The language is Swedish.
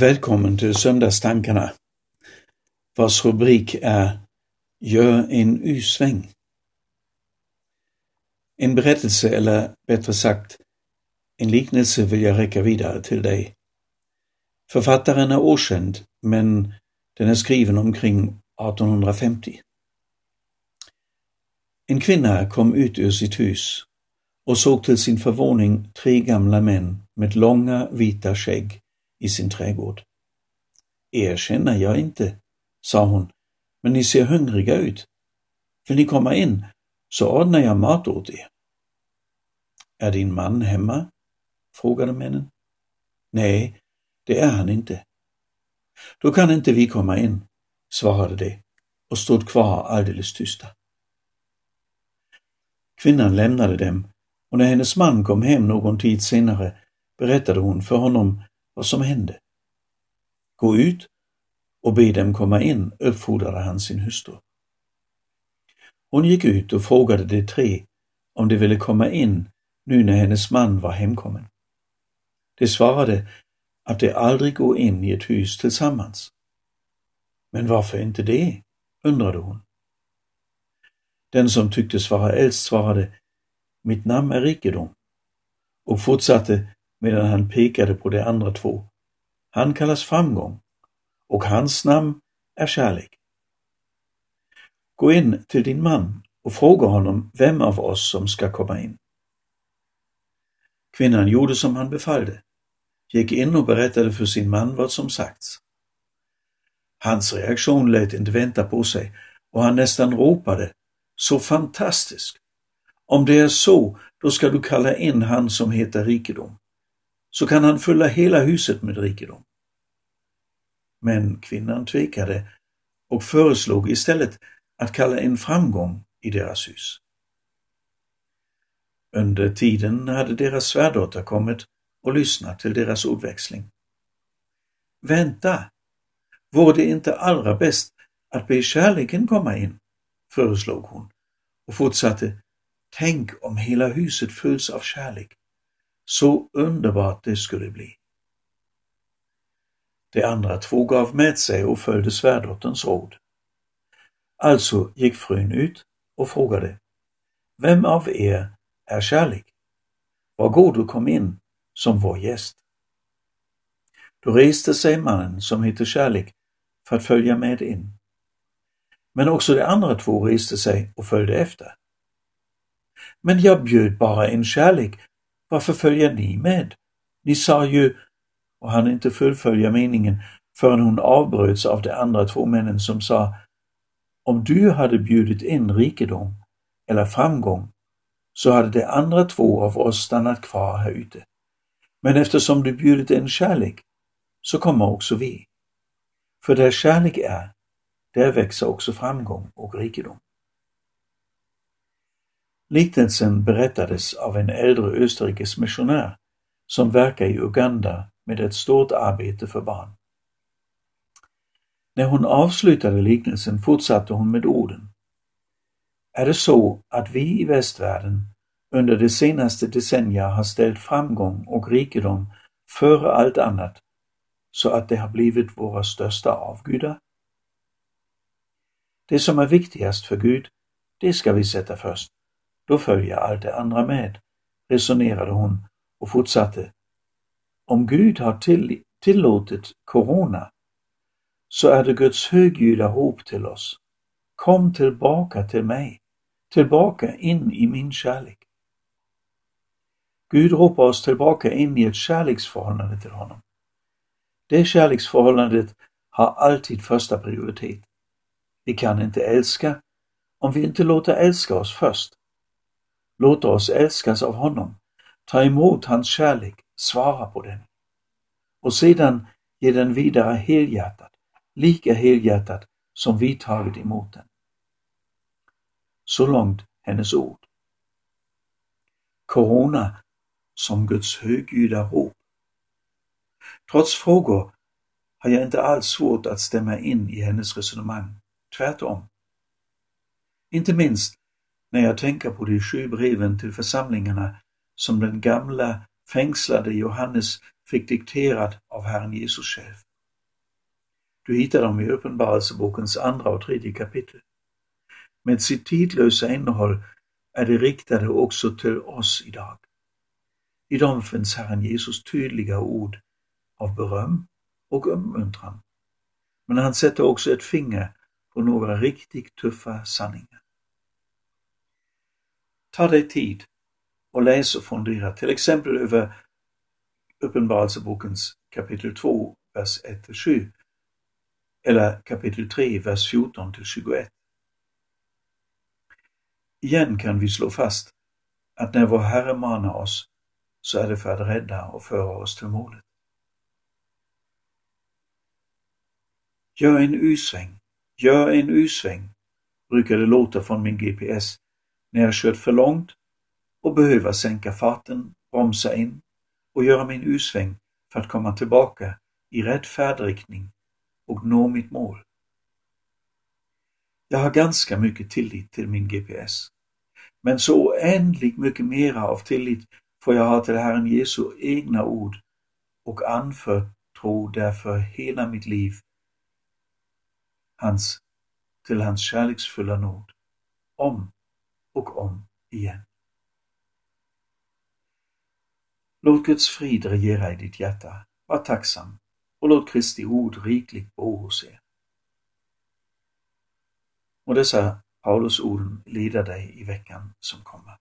Välkommen till Söndagstankarna, vars rubrik är Gör en U-sväng”. En berättelse, eller bättre sagt, en liknelse vill jag räcka vidare till dig. Författaren är okänd, men den är skriven omkring 1850. En kvinna kom ut ur sitt hus och såg till sin förvåning tre gamla män med långa vita skägg i sin trädgård. Er känner jag inte, sa hon, men ni ser hungriga ut. Vill ni komma in, så ordnar jag mat åt er. Är din man hemma? frågade männen. Nej, det är han inte. Då kan inte vi komma in, svarade de och stod kvar alldeles tysta. Kvinnan lämnade dem och när hennes man kom hem någon tid senare berättade hon för honom vad som hände. Gå ut och be dem komma in, uppfordrade han sin hustru. Hon gick ut och frågade de tre om de ville komma in nu när hennes man var hemkommen. De svarade att de aldrig går in i ett hus tillsammans. Men varför inte det? undrade hon. Den som tycktes vara äldst svarade, mitt namn är rikedom, och fortsatte medan han pekade på de andra två. Han kallas framgång och hans namn är kärlek. Gå in till din man och fråga honom vem av oss som ska komma in. Kvinnan gjorde som han befallde, gick in och berättade för sin man vad som sagts. Hans reaktion lät inte vänta på sig och han nästan ropade, så fantastisk! Om det är så, då ska du kalla in han som heter rikedom så kan han fylla hela huset med rikedom. Men kvinnan tvekade och föreslog istället att kalla en framgång i deras hus. Under tiden hade deras svärdotter kommit och lyssnat till deras ordväxling. Vänta! Vore det inte allra bäst att be kärleken komma in? föreslog hon och fortsatte. Tänk om hela huset fylls av kärlek. Så underbart det skulle bli. De andra två gav med sig och följde svärdotterns råd. Alltså gick frun ut och frågade, Vem av er är kärlek? Var god och kom in som vår gäst. Då reste sig mannen som hette Kärlek för att följa med in. Men också de andra två reste sig och följde efter. Men jag bjöd bara en kärlek varför följer ni med? Ni sa ju, och han inte fullfölja meningen förrän hon avbröts av de andra två männen som sa, om du hade bjudit in rikedom eller framgång så hade de andra två av oss stannat kvar här ute. Men eftersom du bjudit in kärlek så kommer också vi. För där kärlek är, där växer också framgång och rikedom. Liknelsen berättades av en äldre österrikisk missionär som verkar i Uganda med ett stort arbete för barn. När hon avslutade liknelsen fortsatte hon med orden. Är det så att vi i västvärlden under de senaste decennierna har ställt framgång och rikedom före allt annat så att det har blivit våra största avgudar? Det som är viktigast för Gud, det ska vi sätta först. Då följer allt det andra med, resonerade hon och fortsatte. Om Gud har till, tillåtit corona så är det Guds högljudda rop till oss. Kom tillbaka till mig, tillbaka in i min kärlek. Gud ropar oss tillbaka in i ett kärleksförhållande till honom. Det kärleksförhållandet har alltid första prioritet. Vi kan inte älska om vi inte låter älska oss först. Låt oss älskas av honom, ta emot hans kärlek, svara på den. Och sedan ge den vidare helhjärtat, lika helhjärtat som vi tagit emot den. Så långt hennes ord. Corona som Guds högljudda rop. Trots frågor har jag inte alls svårt att stämma in i hennes resonemang. Tvärtom. Inte minst när jag tänker på de sju breven till församlingarna som den gamla fängslade Johannes fick dikterad av Herren Jesus själv. Du hittar dem i Uppenbarelsebokens andra och tredje kapitel. Med sitt tidlösa innehåll är de riktade också till oss idag. I dem finns Herren Jesus tydliga ord av beröm och uppmuntran. Men han sätter också ett finger på några riktigt tuffa sanningar. Ta dig tid och läs och fundera till exempel över Uppenbarelsebokens kapitel 2, vers 1-7 eller kapitel 3, vers 14 21. Igen kan vi slå fast att när vår Herre manar oss så är det för att rädda och föra oss till målet. Gör en U-sväng, gör en U-sväng, brukar det låta från min GPS när jag kört för långt och behöver sänka farten, bromsa in och göra min U-sväng för att komma tillbaka i rätt färdriktning och nå mitt mål. Jag har ganska mycket tillit till min GPS. Men så oändligt mycket mera av tillit får jag ha till Herren Jesu egna ord och anförtro därför hela mitt liv hans, till hans kärleksfulla nåd, om och om igen. Låt Guds frid regera i ditt hjärta. Var tacksam och låt Kristi ord rikligt bo hos er. Och dessa Paulus orden leda dig i veckan som kommer.